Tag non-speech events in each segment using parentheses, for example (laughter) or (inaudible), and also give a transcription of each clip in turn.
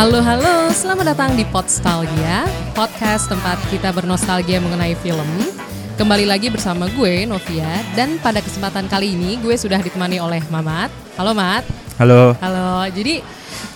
Halo halo, selamat datang di Podstalgia, podcast tempat kita bernostalgia mengenai film. Kembali lagi bersama gue Novia dan pada kesempatan kali ini gue sudah ditemani oleh Mamat. Halo Mat. Halo. Halo. Jadi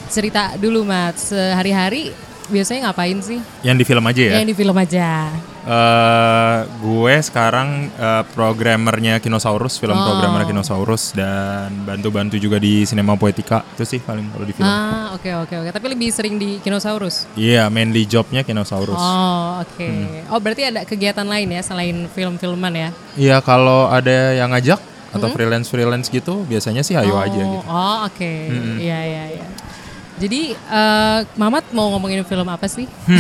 cerita dulu Mat, sehari-hari biasanya ngapain sih? Yang di film aja ya? Yang di film aja. Eh, gue sekarang eh, programmernya Kinosaurus, film Oh. programmer Kinosaurus dan bantu-bantu juga di Cinema Poetica. Itu sih paling kalau di film. Ah, oke oke oke. Tapi lebih sering di Kinosaurus. Iya, mainly jobnya Kinosaurus. Oh, oke. Hmm. Oh, berarti ada kegiatan lain ya selain film-filman ya? Iya, kalau ada yang ngajak atau freelance-freelance gitu, biasanya sih ayo oh, aja gitu. Oh, oke. Iya, iya, iya. Jadi, eh, Mamat mau ngomongin film apa sih? (laughs)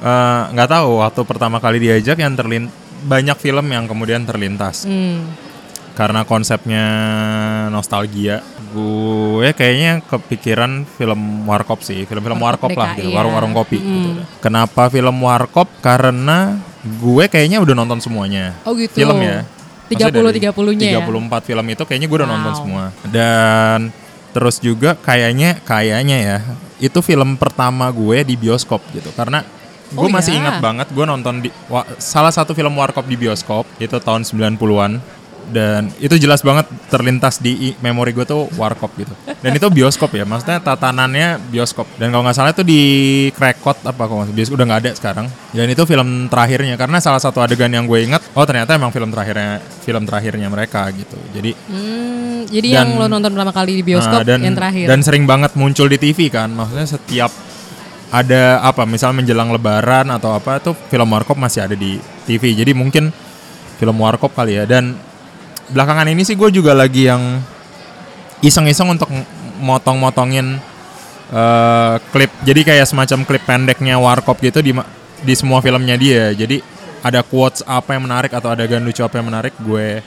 Eh, Nggak tahu, waktu pertama kali diajak yang terlin banyak film yang kemudian terlintas. Hmm. Karena konsepnya nostalgia, gue kayaknya kepikiran film Warkop sih, film-film Warkop lah, DKI gitu, ya. warung-warung kopi. gitu. Kenapa film Warkop? Karena gue kayaknya udah nonton semuanya. Oh gitu. Film ya. 30-30-nya ya? 34 film itu kayaknya gue udah nonton Wow. semua. Dan terus juga kayaknya kayaknya ya itu film pertama gue di bioskop gitu. Karena gue Oh masih ya? ingat banget gue nonton di wa- salah satu film warkop di bioskop itu tahun 90-an dan itu jelas banget terlintas di memori gue tuh warkop gitu. Dan itu bioskop ya maksudnya tatanannya bioskop. Dan kalau nggak salah itu di Krekot apa salah, bioskop udah nggak ada sekarang. Dan itu film terakhirnya karena salah satu adegan yang gue ingat oh ternyata emang film terakhirnya film terakhirnya mereka gitu. Jadi Hmm, jadi yang Dan- lo nonton pertama kali di bioskop Nah, dan, yang terakhir. Dan sering banget muncul di TV kan. Maksudnya setiap ada apa, misal menjelang lebaran atau apa tuh film Warkop masih ada di TV. Jadi mungkin film Warkop kali ya. Dan belakangan ini sih gue juga lagi yang iseng-iseng untuk motong-motongin eh, klip. Jadi kayak semacam klip pendeknya Warkop gitu di di semua filmnya dia. Jadi ada quotes apa yang menarik atau ada lucu apa yang menarik gue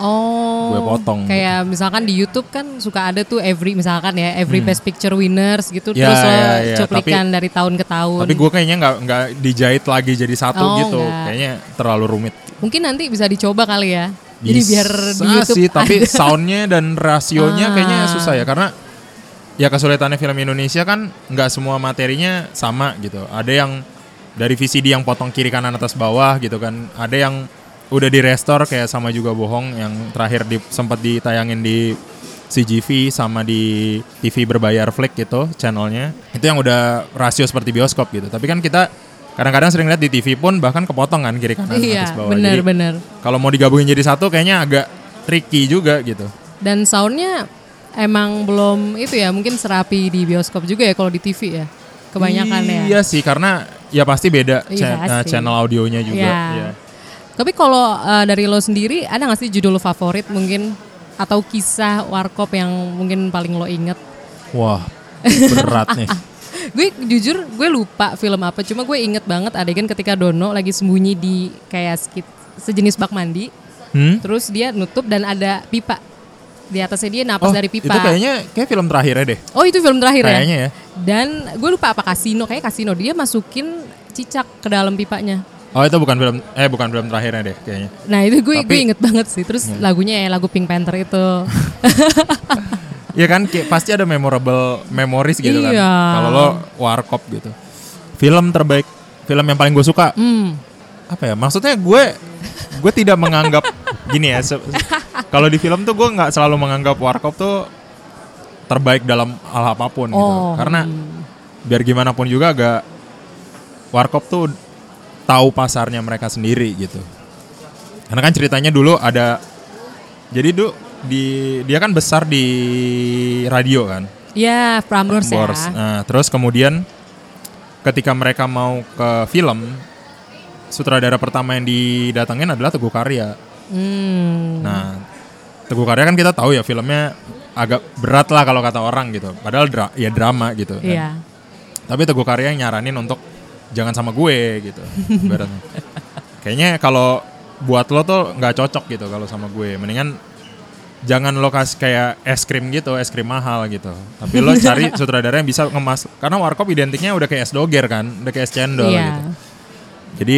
oh. Gue potong Kayak misalkan di YouTube kan suka ada tuh every misalkan ya every best picture winners gitu Hmm. Ya, terus lo ya, ya. cuplikan dari tahun ke tahun. Tapi gue kayaknya nggak nggak dijahit lagi jadi satu Oh, gitu. nggak. Kayaknya terlalu rumit. Mungkin nanti bisa dicoba kali ya. Jadi biar di Bisa YouTube sih, tapi ada. (laughs) soundnya dan rasionya Ah. kayaknya susah ya karena ya kesulitannya film Indonesia kan nggak semua materinya sama gitu. Ada yang dari VCD yang potong kiri kanan atas bawah gitu kan. Ada yang udah di restore kayak sama juga bohong yang terakhir di, sempat ditayangin di CGV sama di TV berbayar Flick gitu channelnya itu yang udah rasio seperti bioskop gitu tapi kan kita kadang-kadang sering lihat di TV pun bahkan kepotong kan kiri kanan Iya, atas bawah benar Jadi, kalau mau digabungin jadi satu kayaknya agak tricky juga gitu. Dan soundnya emang belum itu ya mungkin serapi di bioskop juga ya kalau di TV ya. Kebanyakan ya. Iya sih karena ya pasti beda Iya, cha- nah, pasti. channel audionya juga. Iya. Iya. Tapi kalau uh, dari lo sendiri ada nggak sih judul favorit mungkin atau kisah warkop yang mungkin paling lo inget? Wah berat nih. (laughs) gue jujur gue lupa film apa cuma gue inget banget adegan ketika Dono lagi sembunyi di kayak skit- sejenis bak mandi Hmm? terus dia nutup dan ada pipa di atasnya dia napas Oh, dari pipa. itu kayaknya kayak film terakhirnya deh. Oh itu film terakhir Kayaknya ya? ya. Dan gue lupa apa kasino kayak kasino dia masukin cicak ke dalam pipanya. Oh itu bukan film eh bukan film terakhirnya deh kayaknya. Nah itu gue gue inget banget sih. Terus lagunya ya lagu Pink Panther itu. Iya kan kayak pasti ada memorable memories gitu kan. Iya. Kalau lo warkop gitu. Film terbaik film yang paling gue suka Hmm. apa ya maksudnya gue gue tidak menganggap (laughs) gini ya kalau di film tuh gue nggak selalu menganggap warkop tuh terbaik dalam hal apa pun gitu Oh, karena biar gimana pun juga agak warkop tuh tahu pasarnya mereka sendiri gitu karena kan ceritanya dulu ada jadi dulu di dia kan besar di radio kan Ya Prambors ya. Nah, terus kemudian ketika mereka mau ke film, sutradara pertama yang didatengin adalah Teguh Karya. Hmm. Nah, Teguh Karya kan kita tahu ya filmnya agak berat lah kalau kata orang gitu. Padahal dra- ya drama gitu. kan. Iya. Tapi Teguh Karya yang nyaranin untuk jangan sama gue gitu. ibaratnya. Kayaknya kalau buat lo tuh nggak cocok gitu kalau sama gue. Mendingan jangan lo kasih kayak es krim gitu, es krim mahal gitu. Tapi lo cari (laughs) sutradara yang bisa ngemas. Karena warkop identiknya udah kayak es doger kan, udah kayak es cendol Iya. gitu. Jadi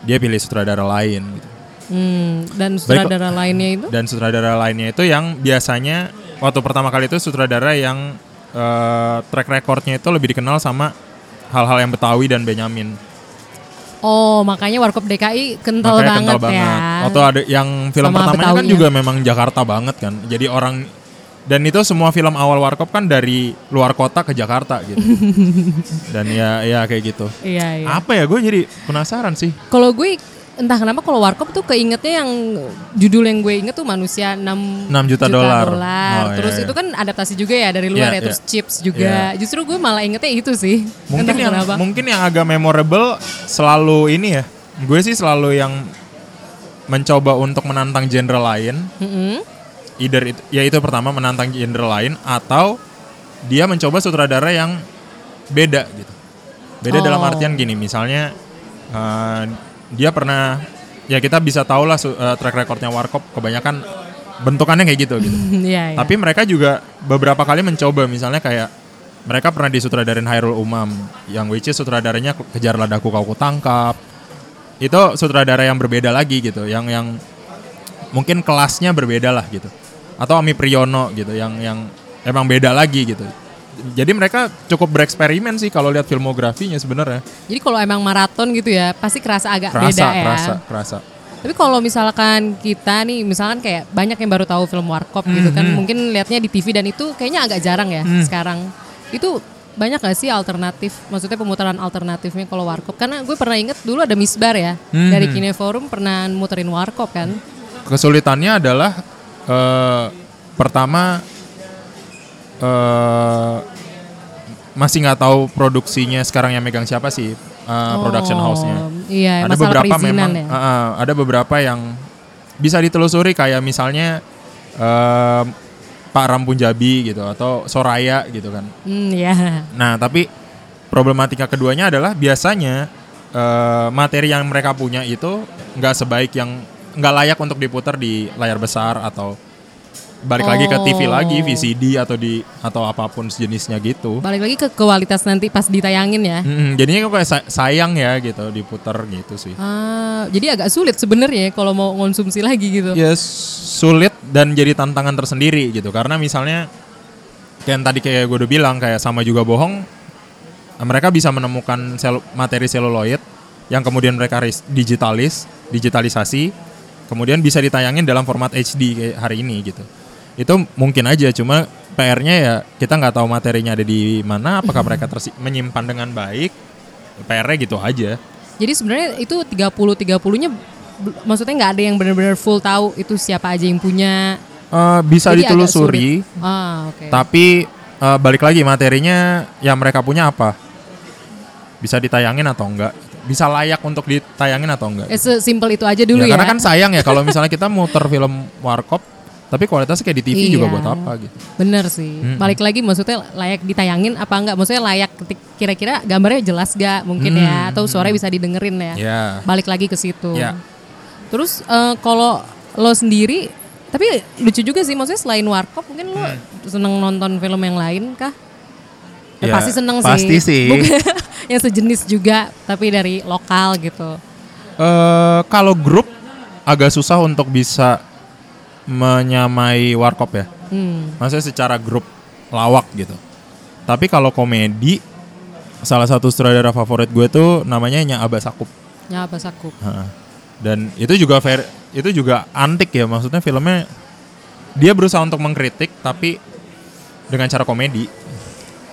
dia pilih sutradara lain gitu. Hmm. Dan Baik, sutradara lainnya itu? Dan sutradara lainnya itu yang biasanya waktu pertama kali itu sutradara yang eh, track recordnya itu lebih dikenal sama hal-hal yang Betawi dan Benyamin. Oh, makanya Warkop DKI kental Makanya banget, ya. Atau ada yang film Sama pertamanya kan Betawinya. juga memang Jakarta banget kan. Jadi orang dan itu semua film awal Warkop kan dari luar kota ke Jakarta gitu. (laughs) dan ya ya kayak gitu. Iya, iya. Apa ya gue jadi penasaran sih. Kalau gue entah kenapa kalau Warkop tuh keingetnya yang judul yang gue inget tuh manusia 6, 6 juta dolar. dolar. Oh, Terus iya, itu kan adaptasi juga ya dari luar Iya, ya, terus iya. chips juga. Justru gue malah ingetnya itu sih. (laughs) Mungkin entah yang kenapa. mungkin yang agak memorable selalu ini ya. Gue sih selalu yang mencoba untuk menantang genre lain. Mm-mm. Either itu, ya itu pertama menantang genre lain atau dia mencoba sutradara yang beda gitu. Beda Oh. dalam artian gini, misalnya eh, dia pernah ya kita bisa tahu lah eh, track recordnya Warkop kebanyakan bentukannya kayak gitu gitu. (laughs) Iya, iya. Tapi mereka juga beberapa kali mencoba misalnya kayak mereka pernah disutradarin Hairul Umam yang which is sutradaranya Kejar Ladaku Kau Kutangkap. Itu sutradara yang berbeda lagi gitu, yang yang mungkin kelasnya berbeda lah gitu. Atau Ami Priyono gitu yang yang emang beda lagi gitu. Jadi mereka cukup bereksperimen sih kalau lihat filmografinya sebenarnya. Jadi kalau emang maraton gitu ya, pasti kerasa agak Kerasa, beda ya. kerasa, kerasa. Tapi kalau misalkan kita nih, misalkan kayak banyak yang baru tahu film Warkop gitu kan, mungkin lihatnya di TV dan itu kayaknya agak jarang ya sekarang. Itu banyak gak sih alternatif, maksudnya pemutaran alternatifnya kalau Warkop? Karena gue pernah inget dulu ada Misbar ya, dari Kineforum pernah muterin Warkop kan. Kesulitannya adalah eh, pertama eh, masih nggak tahu produksinya sekarang yang megang siapa sih production Oh, house-nya. Iya, ada beberapa memang ya. eh, eh, ada beberapa yang bisa ditelusuri kayak misalnya eh, Pak Ram Punjabi gitu atau Soraya gitu kan. Hmm, ya. Nah, tapi problematika keduanya adalah biasanya eh, materi yang mereka punya itu nggak sebaik yang nggak layak untuk diputar di layar besar atau balik lagi ke TV Oh. lagi, VCD atau di atau apa pun sejenisnya gitu. Balik lagi ke kualitas nanti pas ditayangin ya. Mm-mm, jadinya kok kayak sa- sayang ya gitu diputar gitu sih. Ah, jadi agak sulit sebenarnya ya kalau mau konsumsi lagi gitu. Ya sulit dan jadi tantangan tersendiri gitu karena misalnya kayak yang tadi kayak gue udah bilang kayak sama juga bohong mereka bisa menemukan sel- materi seluloid yang kemudian mereka digitalis digitalisasi kemudian bisa ditayangin dalam format HD kayak hari ini gitu itu mungkin aja cuma PR-nya ya kita nggak tahu materinya ada di mana apakah mereka menyimpan dengan baik PR-nya gitu aja Jadi sebenarnya itu 30 30-nya bel- maksudnya nggak ada yang benar-benar full tahu itu siapa aja yang punya. Eh, bisa Jadi ditelusuri. Ah, oke. Tapi eh, balik lagi materinya yang mereka punya apa? Bisa ditayangin atau enggak? Bisa layak untuk ditayangin atau enggak? Eh, sesimpel itu aja dulu Ya, ya. Karena kan sayang ya kalau (laughs) misalnya kita muter film warkop, tapi kualitasnya kayak di TV juga Iya. buat apa gitu. Bener sih. Balik lagi maksudnya layak ditayangin apa enggak? Maksudnya layak ketik- kira-kira gambarnya jelas gak mungkin ya atau suaranya bisa didengerin ya. Hmm, Ya. Balik lagi ke situ. Ya. Terus eh, kalau lo sendiri tapi lucu juga sih maksudnya selain Warkop mungkin lo seneng nonton film yang lain kah? Eh, Ya, pasti seneng pasti sih. (laughs) Bukan- yang sejenis juga tapi dari lokal gitu. Eh, kalau grup agak susah untuk bisa menyamai warkop ya. Hmm. Maksudnya secara grup lawak gitu. Tapi kalau komedi, salah satu sutradara favorit gue tuh namanya Nya Abas Sakup. Ya apa sakup. Ha. Dan itu juga fair, itu juga antik ya maksudnya filmnya dia berusaha untuk mengkritik tapi dengan cara komedi.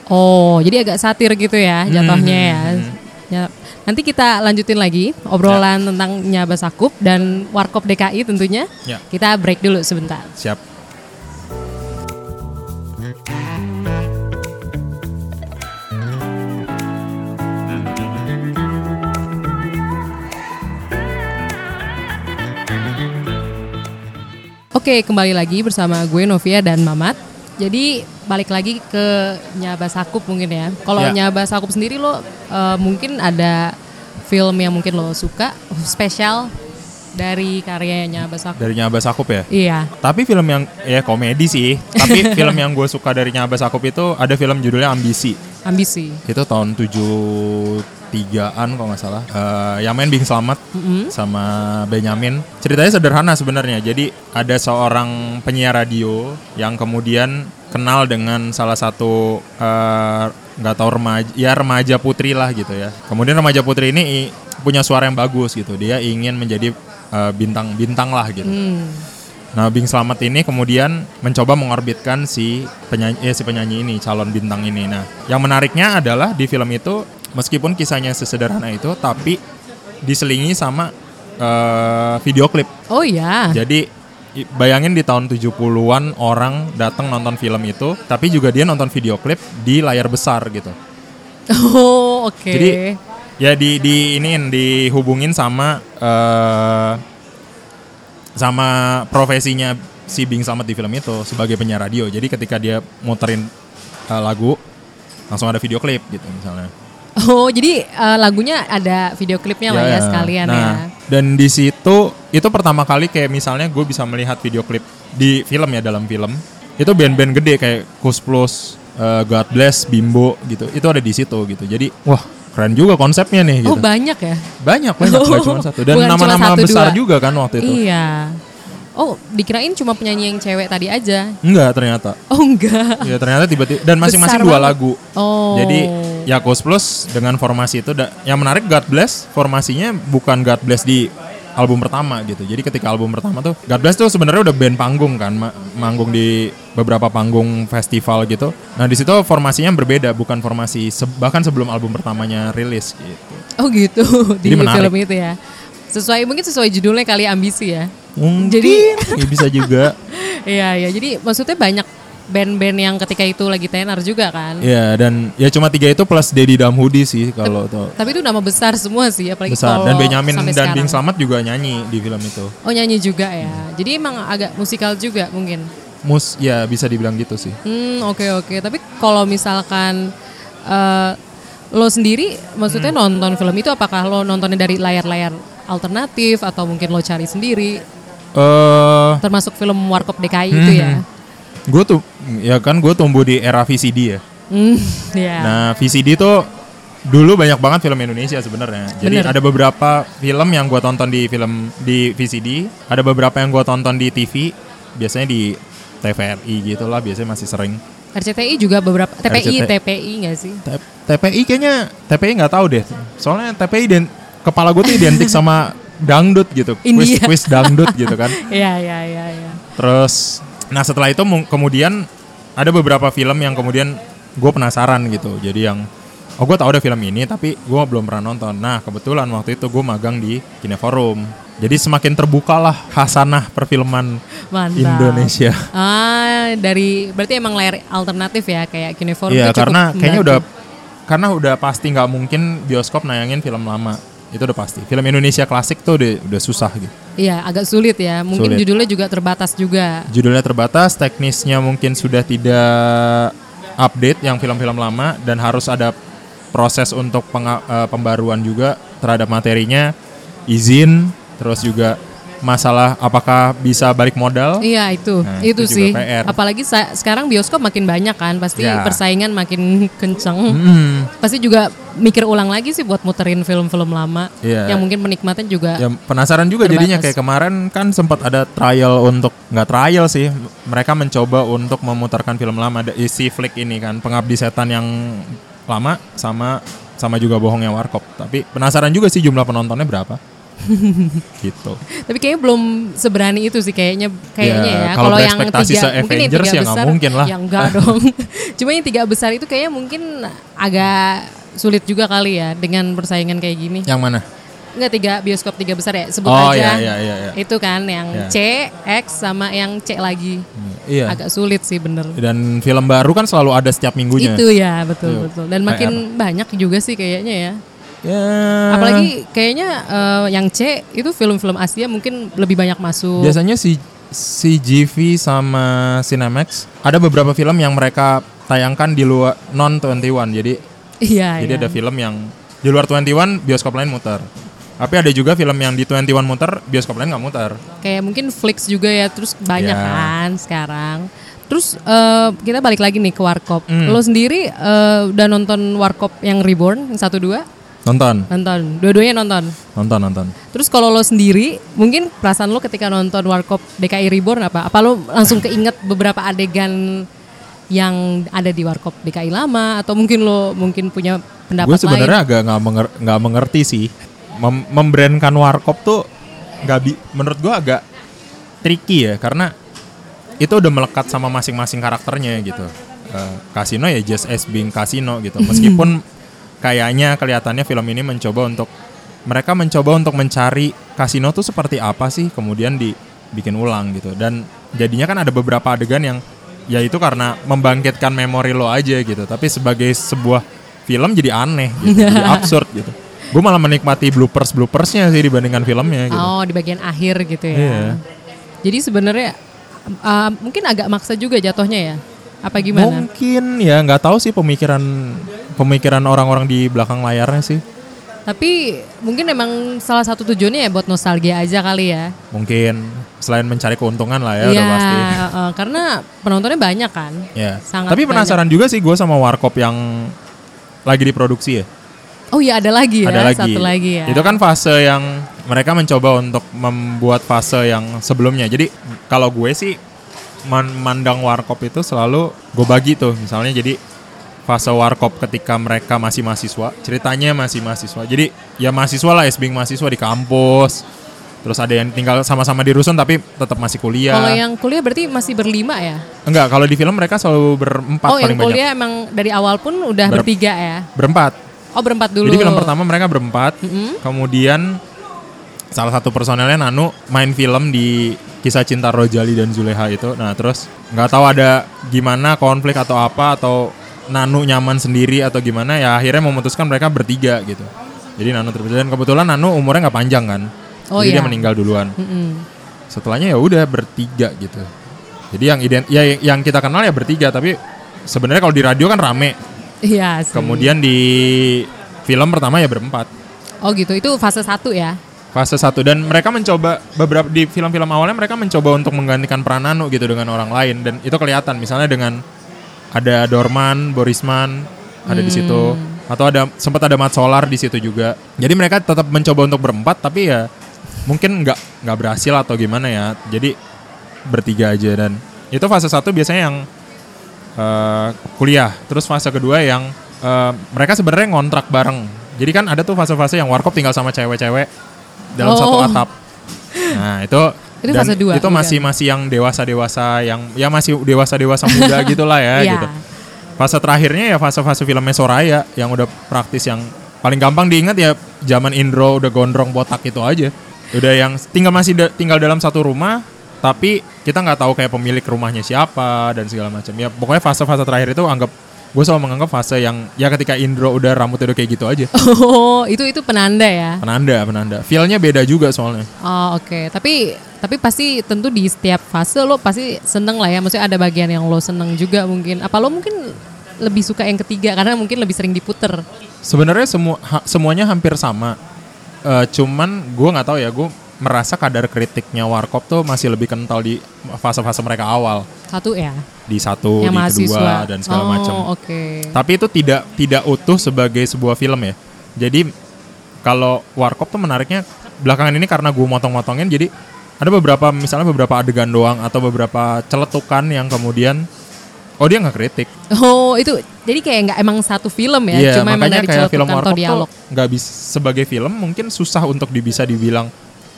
Oh, jadi agak satir gitu ya jatuhnya ya. Hmm. Ya, Nanti kita lanjutin lagi obrolan tentang Nyaba Sakup dan Warkop DKI tentunya. Ya. Kita break dulu sebentar. Siap. Oke, kembali lagi bersama gue Novia dan Mamat. Jadi balik lagi ke Nyaba Sakup mungkin ya. Kalau Ya. Nyaba Sakup sendiri lo eh, mungkin ada film yang mungkin lo suka spesial dari karyanya Nyaba Sakup. Dari Nya Abas Sakup ya. Iya. Tapi film yang ya komedi sih. Tapi (laughs) film yang gue suka dari Nya Abas Sakup itu ada film judulnya Ambisi. Ambisi. Itu tahun 7 tigaan kalau nggak salah. Eh, yang main Bing Slamet Mm-mm. sama Benyamin. Ceritanya sederhana sebenarnya. Jadi ada seorang penyiar radio yang kemudian kenal dengan salah satu eh, nggak tahu remaja, ya remaja putri lah gitu ya. Kemudian remaja putri ini punya suara yang bagus gitu. Dia ingin menjadi eh, bintang-bintang lah gitu. Hmm. Nah, Bing Slamet ini kemudian mencoba mengorbitkan si penyanyi eh, si penyanyi ini, calon bintang ini. Nah, yang menariknya adalah di film itu meskipun kisahnya sesederhana itu tapi diselingi sama eh, video klip. Oh ya. Jadi bayangin di tahun 70-an orang datang nonton film itu, tapi juga dia nonton video klip di layar besar gitu. (laughs) Oh oke. Jadi ya di di iniin dihubungin sama eh sama profesinya si Bing Slamet di film itu sebagai penyiar radio. Jadi ketika dia muterin eh, lagu langsung ada video klip gitu misalnya. Oh jadi eh, lagunya ada video klipnya lah ya sekalian nah, ya. Dan di situ itu pertama kali kayak misalnya gue bisa melihat video klip di film ya dalam film. Itu band-band gede kayak Kus Plus, eh, God Bless, Bimbo gitu. Itu ada di situ gitu. Jadi wah keren juga konsepnya nih gitu. Oh banyak ya. Banyak banyak nggak (laughs) cuma satu dan nama-nama besar dua. juga kan waktu itu. Iya. Oh dikirain cuma penyanyi yang cewek tadi aja. Enggak ternyata. Oh enggak. Ya ternyata tiba-tiba dan masing-masing dua lagu. Oh. Jadi ya Ghost Plus dengan formasi itu yang menarik God Bless formasinya bukan God Bless di album pertama gitu. Jadi ketika album pertama tuh God Bless tuh sebenarnya udah band panggung kan, ma- manggung di beberapa panggung festival gitu. Nah, di situ formasinya berbeda, bukan formasi se- bahkan sebelum album pertamanya rilis gitu. Oh gitu di Jadi menarik. film itu ya. Sesuai mungkin sesuai judulnya kali ambisi ya. Mungkin Jadi- (laughs) ya bisa juga. (laughs) Iya iya. Jadi maksudnya banyak band-band yang ketika itu lagi tenar juga kan. Ya dan ya cuma tiga itu plus Deddy Damhudi sih kalau tuh Tapi itu nama besar semua sih apalagi besar dan Benyamin dan Bing sekarang. Slamet juga nyanyi di film itu. Oh nyanyi juga ya. Jadi emang agak musikal juga mungkin. Mus ya bisa dibilang gitu sih. Hmm oke oke. Tapi kalau misalkan eh, lo sendiri maksudnya Hmm. nonton film itu apakah lo nontonnya dari layar-layar alternatif atau mungkin lo cari sendiri Eh termasuk film Warkop DKI itu Hmm. ya. Gue tuh ya kan gue tumbuh di era VCD ya. Hmm, ya. Nah VCD tuh dulu banyak banget film Indonesia sebenarnya. Jadi Bener. ada beberapa film yang gue tonton di film di VCD, ada beberapa yang gue tonton di TV, biasanya di TVRI gitu lah, biasanya masih sering. RCTI juga beberapa TPI RCTI. TPI nggak sih? T- TPI kayaknya TPI nggak tahu deh. Soalnya TPI dan kepala gue tuh identik sama dangdut gitu, quiz quiz dangdut gitu kan. (laughs) Iya iya iya iya. Terus, nah setelah itu kemudian ada beberapa film yang kemudian gue penasaran gitu. Jadi yang, oh gue tahu ada film ini tapi gue belum pernah nonton. Nah kebetulan waktu itu gue magang di Kineforum. Jadi semakin terbukalah hasanah perfilman Mantap. Indonesia. Ah, dari berarti emang layar alternatif ya kayak Kineforum Iya karena kayaknya udah, karena udah pasti nggak mungkin bioskop nayangin film lama. Itu udah pasti. Film Indonesia klasik tuh udah, udah susah gitu. Iya, agak sulit ya. Mungkin Sulit. judulnya juga terbatas juga. Judulnya terbatas, teknisnya mungkin sudah tidak update yang film-film lama dan harus ada proses untuk penga- eh, pembaruan juga terhadap materinya, izin, terus juga masalah apakah bisa balik modal. Iya, itu. Nah, itu, itu sih. PR. Apalagi sekarang bioskop makin banyak kan, pasti Ya. persaingan makin (laughs) kenceng. Hmm, Pasti juga mikir ulang lagi sih buat muterin film-film lama Iya. yang mungkin penikmatnya juga ya penasaran juga jadinya Terbatas. kayak kemarin kan sempat ada trial untuk nggak trial sih, mereka mencoba untuk memutarkan film lama ada isi flick ini kan, pengabdi setan yang lama sama sama juga bohongnya warkop. Tapi penasaran juga sih jumlah penontonnya berapa. (laughs) gitu. Tapi kayaknya belum seberani itu sih kayaknya kayaknya Ya, ya. kalau yang tiga mungkin yang tiga ya besar mungkin lah. Ya enggak (laughs) dong. Cuma yang tiga besar itu kayaknya mungkin agak sulit juga kali ya dengan persaingan kayak gini. Yang mana? Enggak tiga bioskop tiga besar ya. Sebut Oh aja. iya iya iya. iya. Itu kan yang Ya. C, X sama yang C lagi. Iya. Agak sulit sih bener. Dan film baru kan selalu ada setiap minggunya. Itu ya betul Iya. betul. Dan makin banyak juga sih kayaknya ya. Ya. Apalagi kayaknya eh, yang C itu film-film Asia mungkin lebih banyak masuk. biasanya si si GV sama Cinemax ada beberapa film yang mereka tayangkan di luar non 21. Jadi Iya jadi iya. ada film yang di luar 21 bioskop lain muter. Tapi ada juga film yang di 21 muter, bioskop lain nggak muter. kayak mungkin Flix juga ya terus banyak Ya. kan sekarang terus eh, kita balik lagi nih ke Warkop Hmm. lo sendiri eh, udah nonton Warkop yang Reborn yang satu dua Nonton, Nonton. Dua-duanya nonton. nonton, nonton. Terus kalau lo sendiri, mungkin perasaan lo ketika nonton Warkop DKI Reborn apa? Apa lo langsung keinget beberapa adegan yang ada di Warkop DKI lama atau mungkin lo mungkin punya pendapat Gue sebenarnya agak nggak menger- mengerti sih. Mem membrandkan warkop tuh nggak bi- menurut gue agak tricky ya karena itu udah melekat sama masing-masing karakternya gitu. Eh, Casino ya just as being Casino gitu. (laughs) Meskipun kayaknya kelihatannya film ini mencoba untuk mereka mencoba untuk mencari Casino tuh seperti apa sih kemudian dibikin ulang gitu dan jadinya kan ada beberapa adegan yang ya itu karena membangkitkan memori lo aja gitu tapi sebagai sebuah film jadi aneh gitu (laughs) jadi absurd gitu gue malah menikmati bloopers bloopersnya sih dibandingkan filmnya gitu Oh, di bagian akhir gitu ya. Iya. Jadi sebenarnya uh, mungkin agak maksa juga jatuhnya ya. Apa gimana? mungkin ya nggak tahu sih pemikiran pemikiran orang-orang di belakang layarnya sih Tapi mungkin emang salah satu tujuannya ya buat nostalgia aja kali ya. mungkin selain mencari keuntungan lah ya udah Iya, pasti uh, karena penontonnya banyak kan. ya Sangat tapi penasaran juga sih gue sama warkop yang lagi diproduksi ya Oh iya ada lagi ya, ada lagi. satu lagi ya. Itu kan fase yang mereka mencoba untuk membuat fase yang sebelumnya. Jadi kalau gue sih memandang warkop itu selalu gue bagi tuh. Misalnya jadi fase warkop ketika mereka masih mahasiswa, ceritanya masih mahasiswa. Jadi ya mahasiswa lah, as being mahasiswa di kampus. Terus ada yang tinggal sama-sama di rusun tapi tetap masih kuliah. Kalau yang kuliah berarti masih berlima ya? Enggak, kalau di film mereka selalu berempat oh, yang paling banyak. kuliah emang dari awal pun udah Ber- bertiga ya? Berempat. Oh berempat dulu. Jadi film pertama mereka berempat. Mm-mm. Kemudian salah satu personelnya Nanu main film di kisah cinta Rojali dan Zuleha itu. Nah terus nggak tahu ada gimana konflik atau apa atau Nanu nyaman sendiri atau gimana ya akhirnya memutuskan mereka bertiga gitu. Jadi Nanu terus dan kebetulan Nanu umurnya nggak panjang kan. Oh, Jadi dia iya. meninggal duluan. Mm-mm. Setelahnya ya udah bertiga gitu. Jadi yang ident ya yang kita kenal ya bertiga tapi sebenarnya kalau di radio kan rame. Iya sih. Kemudian di film pertama ya berempat. Oh gitu, itu fase satu ya? Fase satu dan mereka mencoba beberapa di film-film awalnya mereka mencoba untuk menggantikan peran Nanu gitu dengan orang lain dan itu kelihatan misalnya dengan ada Dorman, Borisman ada di situ atau ada sempat ada Mat Solar di situ juga. Jadi mereka tetap mencoba untuk berempat tapi ya mungkin nggak nggak berhasil atau gimana ya. Jadi bertiga aja dan itu fase satu biasanya yang eh, kuliah. Terus fase kedua yang eh, mereka sebenarnya ngontrak bareng. Jadi kan ada tuh fase-fase yang warkop tinggal sama cewek-cewek dalam Oh. satu atap. Nah itu (laughs) Itu dan fase dua, Itu bukan? masih masih yang dewasa dewasa yang ya masih dewasa dewasa (laughs) muda gitulah ya Iya. gitu. Fase terakhirnya ya fase-fase filmnya Soraya yang udah praktis yang paling gampang diingat ya zaman Indro udah gondrong botak itu aja. Udah yang tinggal masih da- tinggal dalam satu rumah tapi kita nggak tahu kayak pemilik rumahnya siapa dan segala macam. Ya pokoknya fase-fase terakhir itu anggap gue selalu menganggap fase yang ya ketika Indro udah rambutnya udah kayak gitu aja. (laughs) Oh, itu itu penanda ya? Penanda, penanda. Feel-nya beda juga soalnya. Oh oke, tapi tapi pasti tentu di setiap fase lo pasti seneng lah ya. Maksudnya ada bagian yang lo seneng juga mungkin. Apa lo mungkin lebih suka yang ketiga karena mungkin lebih sering diputer. Sebenarnya semua ha- semuanya hampir sama. Eh, cuman gue nggak tahu ya, gue merasa kadar kritiknya Warkop tuh masih lebih kental di fase-fase mereka awal. Satu ya, Di satu, yang di mahasiswa. kedua dan segala oh, macam. Oke. Tapi itu tidak tidak utuh sebagai sebuah film ya. Jadi kalau Warkop tuh menariknya belakangan ini karena gue motong-motongin jadi ada beberapa misalnya beberapa adegan doang atau beberapa celetukan yang kemudian oh dia nggak kritik. Oh itu jadi kayak nggak emang satu film ya, Iya, cuma emang makanya dari kayak film atau Warkop dialog. nggak bisa sebagai film mungkin susah untuk bisa dibilang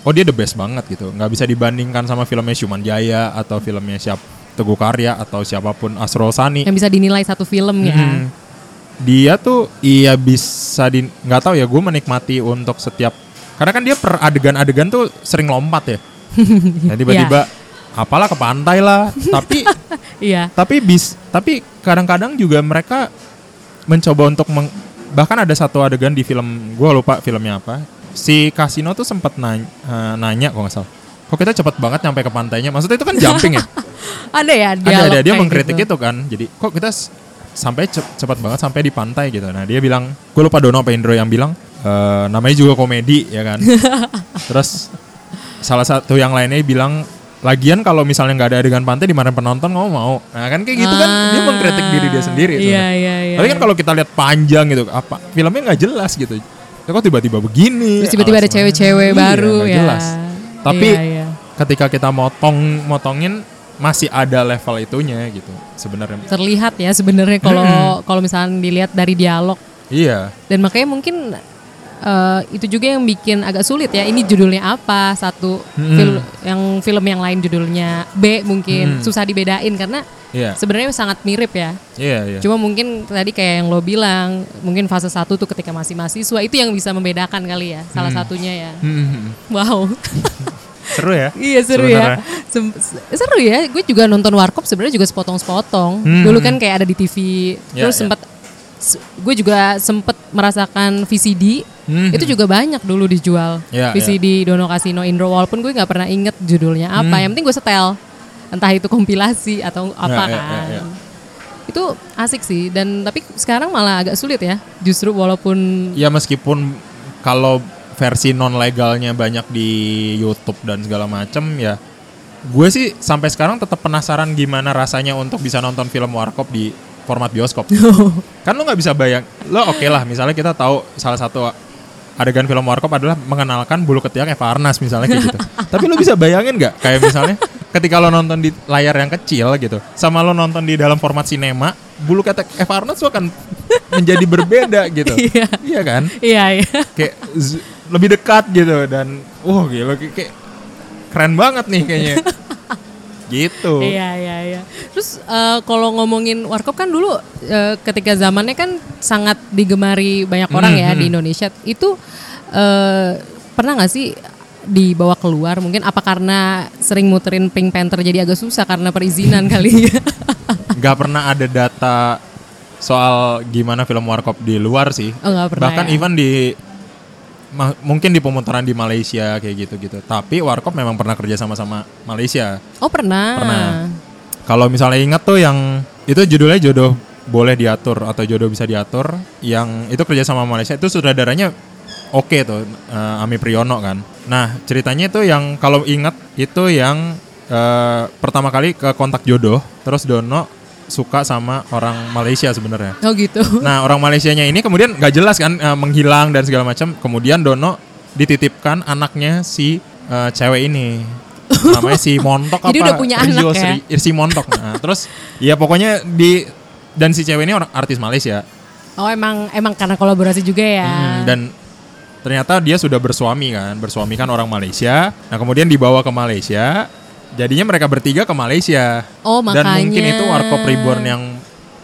oh dia the best banget gitu. Nggak bisa dibandingkan sama filmnya Syuman Jaya atau filmnya siap Teguh Karya atau siapa pun Asrul Sani. Yang bisa dinilai satu film ya. Mm-mm. Dia tuh iya bisa di nggak tahu ya gue menikmati untuk setiap karena kan dia per adegan-adegan tuh sering lompat ya. (laughs) Nah, tiba-tiba apalah ke pantai lah. tapi (laughs) Iya. tapi bis tapi kadang-kadang juga mereka mencoba untuk meng- bahkan ada satu adegan di film gue lupa filmnya apa si kasino tuh sempat nanya, eh, nanya kok nggak salah. Kok kita cepet banget nyampe ke pantainya? Maksudnya itu kan (laughs) jumping ya? Ada ya ada dialog ada dia mengkritik gitu. itu kan. Jadi kok kita sampai cep- cepat banget sampai di pantai gitu. Nah dia bilang gue lupa Dono apa Indro yang bilang "Eh, namanya juga komedi ya kan? (laughs) Terus salah satu yang lainnya bilang lagian kalau misalnya nggak ada adegan pantai di mana penonton ngomong mau. Nah kan kayak gitu kan? Dia mengkritik diri dia sendiri Iya iya iya. tapi kan kalau kita lihat panjang gitu apa filmnya nggak jelas gitu kok tiba-tiba begini? Terus tiba-tiba ada cewek-cewek Iya, baru ya. jelas. Tapi Iya, iya. ketika kita motong motongin masih ada level itunya gitu sebenarnya. terlihat ya sebenarnya kalau kalau misalnya dilihat dari dialog Iya. dan makanya mungkin eh, itu juga yang bikin agak sulit ya ini judulnya apa satu Mm-mm. fil- yang film yang lain judulnya B mungkin Mm. susah dibedain karena Iya. sebenarnya sangat mirip ya Iya, iya. cuma mungkin tadi kayak yang lo bilang mungkin fase satu tuh ketika masih mahasiswa itu yang bisa membedakan kali ya salah Hmm. satunya ya Hmm, wow (laughs) Seru ya? Iya seru Sebenarnya. ya. Sem- seru ya. Gue juga nonton Warkop sebenarnya juga sepotong-sepotong. Hmm. Dulu kan kayak ada di TV. Ya, Terus ya. sempat gue juga sempet merasakan VCD. Hmm. Itu juga banyak dulu dijual. Ya, VCD Dono Kasino Indro walaupun gue nggak pernah inget judulnya apa. Hmm. Yang penting gue setel. Entah itu kompilasi atau apa Ya, ya, kan. ya, ya. Itu asik sih dan tapi sekarang malah agak sulit ya. Justru walaupun Ya meskipun kalau versi non legalnya banyak di YouTube dan segala macem ya gue sih sampai sekarang tetap penasaran gimana rasanya untuk bisa nonton film Warkop di format bioskop. (laughs) kan lo nggak bisa bayang, lo oke lah misalnya kita tahu salah satu adegan film Warkop adalah mengenalkan bulu ketiak Eva Arnas misalnya kayak gitu. (laughs) Tapi lo bisa bayangin nggak kayak misalnya ketika lo nonton di layar yang kecil gitu, sama lo nonton di dalam format sinema, bulu ketiak Eva Arnas tuh akan (laughs) menjadi berbeda gitu. Iya. Iya kan? iya iya. Kayak lebih dekat gitu dan wah gila kayak, kayak keren banget nih kayaknya. (laughs) gitu. Iya iya iya. Terus eh, kalau ngomongin warkop kan dulu eh, ketika zamannya kan sangat digemari banyak orang ya di Indonesia. Itu eh, pernah nggak sih dibawa keluar? Mungkin apa karena sering muterin Pink Panther jadi agak susah karena perizinan (laughs) kali ya? Gak pernah ada data soal gimana film Warkop di luar sih. Oh nggak pernah. Bahkan ya? even di ma- mungkin di pemutaran di Malaysia kayak gitu-gitu. Tapi Warkop memang pernah kerja sama sama Malaysia. Oh pernah. Pernah. Kalau misalnya ingat tuh yang itu judulnya jodoh boleh diatur atau jodoh bisa diatur, yang itu kerja sama Malaysia itu sutradaranya oke tuh eh, Ami Priyono kan. Nah ceritanya itu yang kalau ingat itu yang eh, pertama kali ke kontak jodoh, terus Dono suka sama orang Malaysia sebenarnya. Oh gitu. Nah orang Malaysianya ini kemudian nggak jelas kan eh, menghilang dan segala macam. Kemudian Dono dititipkan anaknya si eh, cewek ini. Namanya si Montok apa? (laughs) Jadi udah punya Rio anak ya? Sri- si Montok. Nah, terus ya pokoknya di dan si cewek ini orang artis Malaysia. Oh emang emang karena kolaborasi juga ya. Hmm, dan ternyata dia sudah bersuami kan, bersuami kan orang Malaysia. Nah kemudian dibawa ke Malaysia. Jadinya mereka bertiga ke Malaysia. Oh Dan mungkin makanya. itu Warkop Reborn yang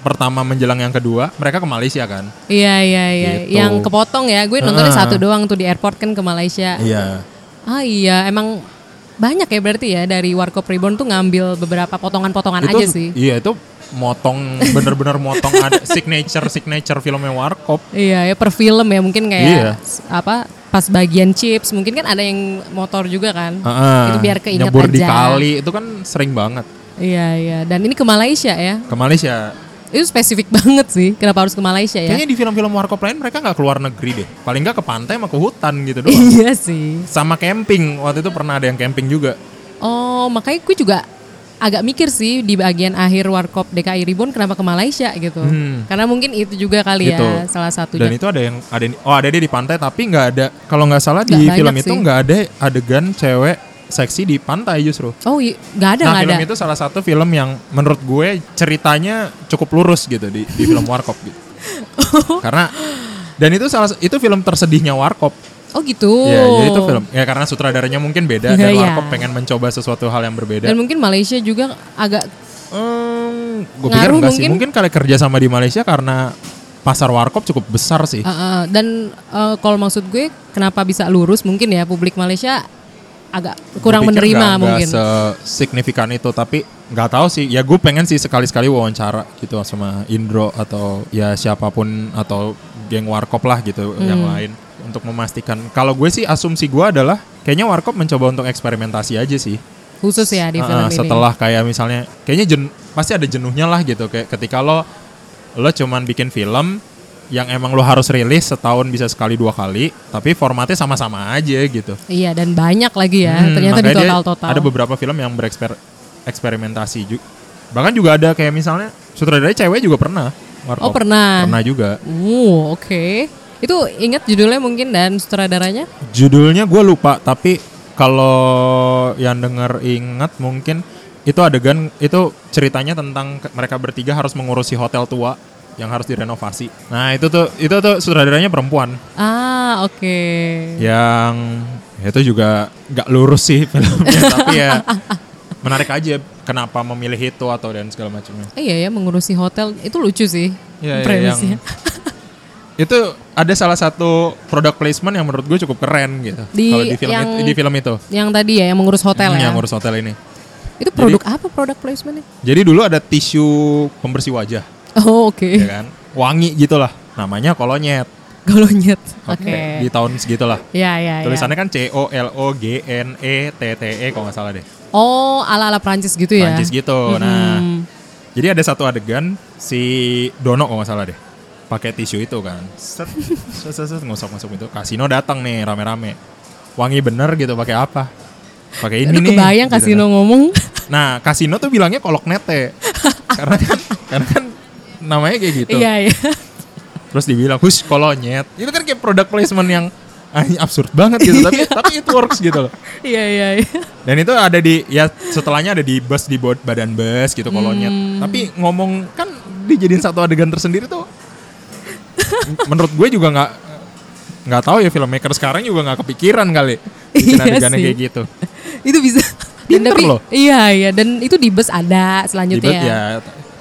pertama menjelang yang kedua, mereka ke Malaysia kan. Iya iya iya. Gitu. Yang kepotong ya. Gue nontonnya Ah. satu doang tuh di airport kan ke Malaysia. Iya. Ah iya, emang banyak ya berarti ya dari Warkop Reborn tuh ngambil beberapa potongan-potongan itu aja sih. Iya itu motong bener-bener motong ada signature signature filmnya Warkop. Iya ya per film ya mungkin kayak Iya. apa pas bagian chips mungkin kan ada yang motor juga kan. Heeh. Itu biar keinget Nyebur di kali itu kan sering banget Iya iya dan ini ke Malaysia ya. ke Malaysia. Itu spesifik banget sih kenapa harus ke Malaysia ya. Kayaknya di film-film Warkop lain mereka nggak keluar negeri deh. Paling nggak ke pantai sama ke hutan gitu doang. iya sih. sama camping waktu itu pernah ada yang camping juga. Oh makanya gue juga agak mikir sih di bagian akhir Warkop DKI Reborn kenapa ke Malaysia gitu. Hmm. Karena mungkin itu juga kali Gitu. ya salah satunya. Dan itu ada yang ada oh ada dia di pantai tapi nggak ada kalau nggak salah di Nggak film itu nggak ada adegan cewek seksi di pantai justru. Oh nggak ada nah nggak film ada. itu salah satu film yang menurut gue ceritanya cukup lurus gitu di, di film (laughs) Warkop gitu. Karena dan itu salah itu film tersedihnya Warkop. Oh gitu. Ya, ya itu film. Ya karena sutradaranya mungkin beda dan Iya. Warkop pengen mencoba sesuatu hal yang berbeda. Dan mungkin Malaysia juga agak Hmm, gue pikir enggak sih. mungkin? Mungkin kali kerja sama di Malaysia karena pasar Warkop cukup besar sih. uh, uh, dan uh, kalau maksud gue kenapa bisa lurus mungkin ya publik Malaysia agak kurang menerima nggak- mungkin. nggak signifikan itu tapi nggak tahu sih ya gue pengen sih sekali sekali wawancara gitu sama Indro atau ya siapa pun atau geng warkop lah gitu Hmm. yang lain untuk memastikan kalau gue sih asumsi gue adalah kayaknya warkop mencoba untuk eksperimentasi aja sih Khusus ya di film ini. setelah kayak misalnya kayaknya jen, pasti ada jenuhnya lah gitu kayak ketika lo lo cuman bikin film yang emang lo harus rilis setahun bisa sekali dua kali tapi formatnya sama-sama aja gitu Iya dan banyak lagi ya. Hmm, Ternyata di makanya dia total-total. Ada beberapa film yang bereksperimentasi juga. Bahkan juga ada kayak misalnya sutradara cewek juga pernah. Warkop. Oh pernah. Pernah juga. Uh, oke. Itu ingat judulnya mungkin dan sutradaranya? Judulnya gue lupa, tapi kalau yang denger ingat mungkin itu adegan itu ceritanya tentang mereka bertiga harus mengurusi hotel tua yang harus direnovasi. Nah itu tuh itu tuh sutradaranya perempuan Ah, oke. yang ya itu juga nggak lurus sih (laughs) filmnya, tapi ya (laughs) menarik aja kenapa memilih itu atau dan segala macamnya. Eh, iya ya, mengurusi hotel itu lucu sih. Iya, iya, premisnya. yang- Itu ada salah satu product placement yang menurut gue cukup keren gitu. Di Kalau di film yang- itu, di film itu. Yang tadi ya, yang mengurus hotel Hmm, ya. Yang ngurus hotel ini. Itu produk apa produk placementnya? Jadi dulu ada tisu pembersih wajah, Oh, oke. ya kan? Wangi gitulah. Namanya kolonyet. Golonyet. Oke. Di tahun segitulah. Ya, ya, ya. Tulisannya kan C O L O G N E T T E kalau nggak salah deh. Oh, ala-ala Prancis gitu ya. Prancis gitu. Nah, Hmm. jadi ada satu adegan si Dono kalau nggak salah deh. Pakai tisu itu kan. Set, (laughs) set, set, set, ngusap-ngusap itu. Kasino datang nih rame-rame. Wangi bener gitu pakai apa? Pakai ini Aduh, nih. kebayang gitu kasino kan. ngomong. (laughs) Nah, kasino tuh bilangnya kolok nete. karena kan (laughs) karena kan namanya kayak gitu. Iya, iya. Terus dibilang, "Hush, kolonyet." Itu kan kayak product placement yang absurd banget gitu, tapi tapi it works gitu loh. Iya, iya, iya. Dan itu ada di ya setelahnya ada di bus di badan bus gitu kolonyet. Hmm. Tapi ngomong kan dijadiin satu adegan tersendiri tuh. Menurut gue juga nggak nggak tahu ya filmmaker sekarang juga nggak kepikiran kali bikin Iya kayak gitu. (laughs) itu bisa. Dan (laughs) Pinter tapi, loh. Iya, iya. Dan itu di bus ada Di selanjutnya bus ya.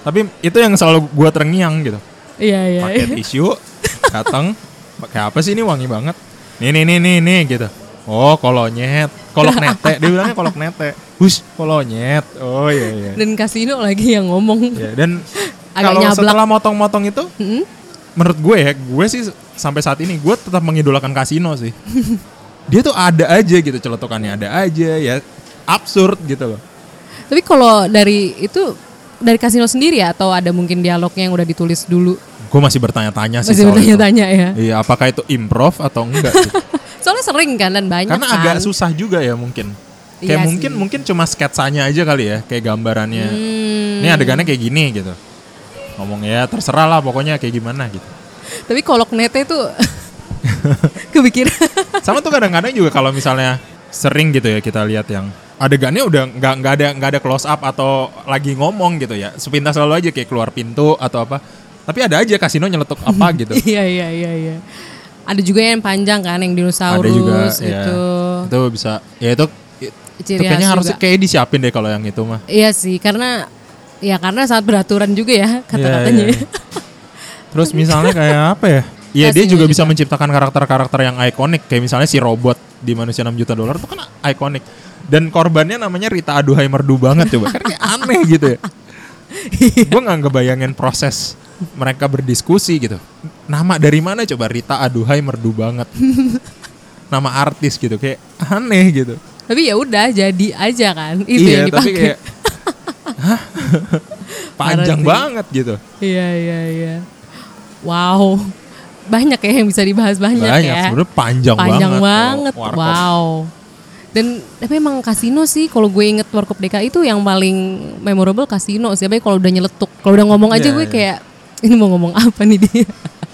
Tapi itu yang selalu gue terngiang gitu. Iya, iya. Pakai tisu, (laughs) datang, pakai apa sih ini wangi banget. Nih nih nih nih nih gitu. Oh kolonyet, kolok nete. Dia bilangnya kolok nete. Hush kolonyet. Oh iya iya. Dan kasino lagi yang ngomong. Ya, dan Agak kalau setelah motong-motong itu, Hmm? Menurut gue ya, gue sih sampai saat ini gue tetap mengidolakan kasino sih. (laughs) Dia tuh ada aja gitu celetukannya, ada aja ya absurd gitu loh. Tapi kalau dari itu dari kasino sendiri ya atau ada mungkin dialognya yang udah ditulis dulu? Gue masih bertanya-tanya sih Masih bertanya-tanya ya. Iya, apakah itu improv atau enggak? gitu. (laughs) Soalnya sering kan dan banyak Karena kan. agak susah juga ya mungkin. Iya Kayak mungkin sih. mungkin cuma sketsanya aja kali ya, kayak gambarannya. Hmm. Ini adegannya kayak gini gitu. Ngomong ya terserah lah pokoknya kayak gimana gitu. Tapi kolok nete tuh (laughs) kepikiran. Sama tuh kadang-kadang juga kalau misalnya sering gitu ya kita lihat yang adegannya udah nggak nggak ada nggak ada close up atau lagi ngomong gitu ya sepintas selalu aja kayak keluar pintu atau apa tapi ada aja kasino nyeletuk (laughs) apa gitu iya iya iya iya. Ada juga yang panjang kan yang dinosaurus ada juga ya gitu. itu bisa ya itu itu kayaknya harus kayak disiapin deh kalau yang itu mah Iya sih karena ya karena sangat beraturan juga ya kata-katanya. Iya, iya. terus misalnya kayak apa ya Iya (laughs) dia Kasino juga bisa juga. menciptakan karakter-karakter yang ikonik kayak misalnya si robot di manusia 6 juta dolar itu kan ikonik dan korbannya namanya Rita Aduhai Merdu banget coba kan kayak aneh gitu ya Iya. gue nggak ngebayangin proses mereka berdiskusi gitu nama dari mana coba Rita Aduhai Merdu banget nama artis gitu kayak aneh gitu Tapi ya udah jadi aja kan itu iya yang dipakai. tapi kayak hah (laughs) panjang banget gitu Iya iya iya. Wow. Banyak ya yang bisa dibahas banyak, banyak ya. sebenarnya panjang, Panjang banget banget. kalau warkop. Wow. Dan tapi emang kasino sih kalau gue inget Warkop DKI itu yang paling memorable kasino sih. Apalagi kalau udah nyeletuk. Kalau udah ngomong aja Iya, gue iya. kayak ini mau ngomong apa nih dia.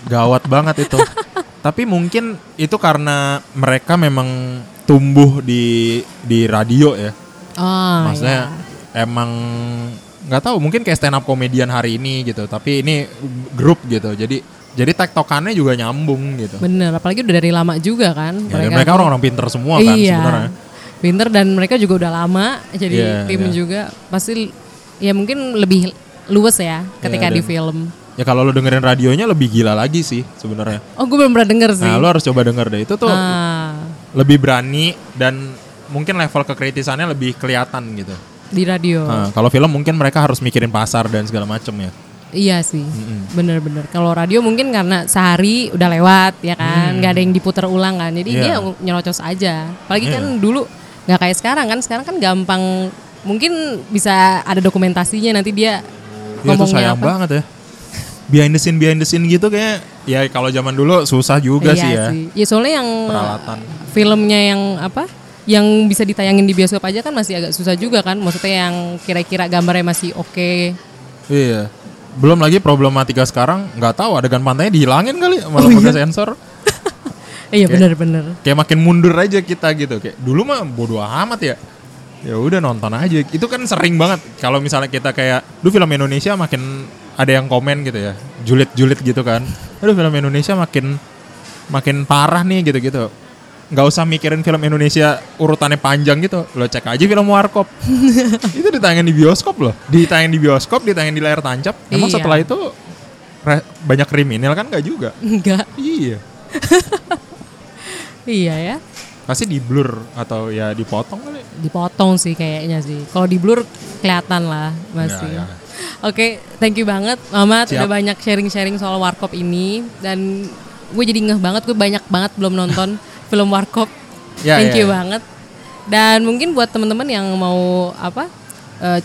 gawat banget itu (laughs) tapi mungkin itu karena mereka memang tumbuh di di radio ya Oh, maksudnya iya. Emang nggak tahu mungkin kayak stand up komedian hari ini gitu tapi ini grup gitu jadi jadi tektokannya juga nyambung gitu Bener, apalagi udah dari lama juga kan. Ya, dan mereka orang-orang pinter semua kan iya. sebenarnya Pinter dan mereka juga udah lama jadi Iya, tim iya. juga pasti ya mungkin lebih luwes ya ketika Iya, di film. ya kalau lo dengerin radionya lebih gila lagi sih sebenarnya Oh gue belum pernah denger sih. nah lo harus coba denger deh itu tuh Ah, lebih berani dan mungkin level kekritisannya lebih kelihatan gitu di radio. Nah, kalau film mungkin mereka harus mikirin pasar dan segala macem ya Iya sih, Mm-mm. bener-bener. Kalau radio mungkin karena sehari udah lewat ya kan, nggak ada yang diputar ulang kan, jadi. Iya. dia nyerocos aja. Apalagi Iya. kan dulu nggak kayak sekarang kan, sekarang kan gampang, mungkin bisa ada dokumentasinya nanti dia Ya ngomongnya sayang apa. banget ya. Behind the scene, behind the scene gitu kayak ya kalau zaman dulu susah juga iya sih ya. Ya soalnya yang Peralatan. filmnya yang apa? Yang bisa ditayangin di bioskop aja kan masih agak susah juga kan. Maksudnya yang kira-kira gambarnya masih oke. Iya. Belum lagi problematika sekarang nggak tahu adegan pantainya dihilangin kali malah Oh, pakai iya? sensor. (laughs) Iya bener-bener. kayak makin mundur aja kita gitu kayak dulu mah bodo amat ya ya udah nonton aja itu kan sering banget kalau misalnya kita kayak lu film Indonesia makin ada yang komen gitu ya julid-julid gitu kan aduh film Indonesia makin makin parah nih gitu-gitu nggak usah mikirin film Indonesia urutannya panjang gitu lo cek aja film Warkop (laughs) itu ditayangin di bioskop loh ditayangin di bioskop ditayangin di layar tancap emang Iya. setelah itu re- banyak kriminal kan nggak juga Enggak. iya (laughs) Iya ya. pasti di blur atau ya dipotong kali Dipotong sih kayaknya sih. Kalau di blur kelihatan lah masih. Ya, ya. Oke, thank you banget Mamat Siap. udah banyak sharing-sharing soal Warkop ini dan gue jadi ngeh banget gue banyak banget belum nonton (laughs) film Warkop. Ya, thank ya, you ya. banget. Dan mungkin buat teman-teman yang mau apa eh,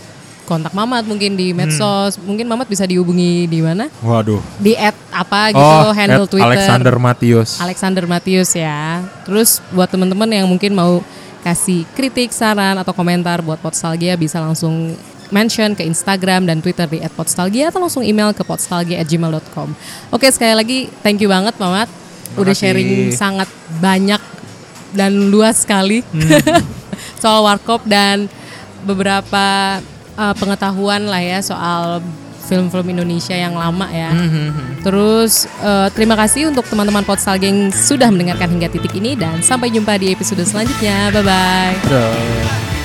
kontak Mamat mungkin di Hmm. medsos, mungkin Mamat bisa dihubungi di mana? Waduh. Di at apa gitu handle at Twitter. Alexander Matius. Alexander Matius ya. Terus buat teman-teman yang mungkin mau kasih kritik, saran atau komentar buat Podstalgia bisa langsung mention ke Instagram dan Twitter di @podstalgia atau langsung email ke podstalgia@gmail.com. Oke, sekali lagi thank you banget Mamat. Udah sharing sangat banyak dan luas sekali (laughs) soal Warkop dan beberapa uh, pengetahuan lah ya soal film-film Indonesia yang lama ya. Terus eh, terima kasih untuk teman-teman Podstalgia yang sudah mendengarkan hingga titik ini dan sampai jumpa di episode selanjutnya. Bye bye.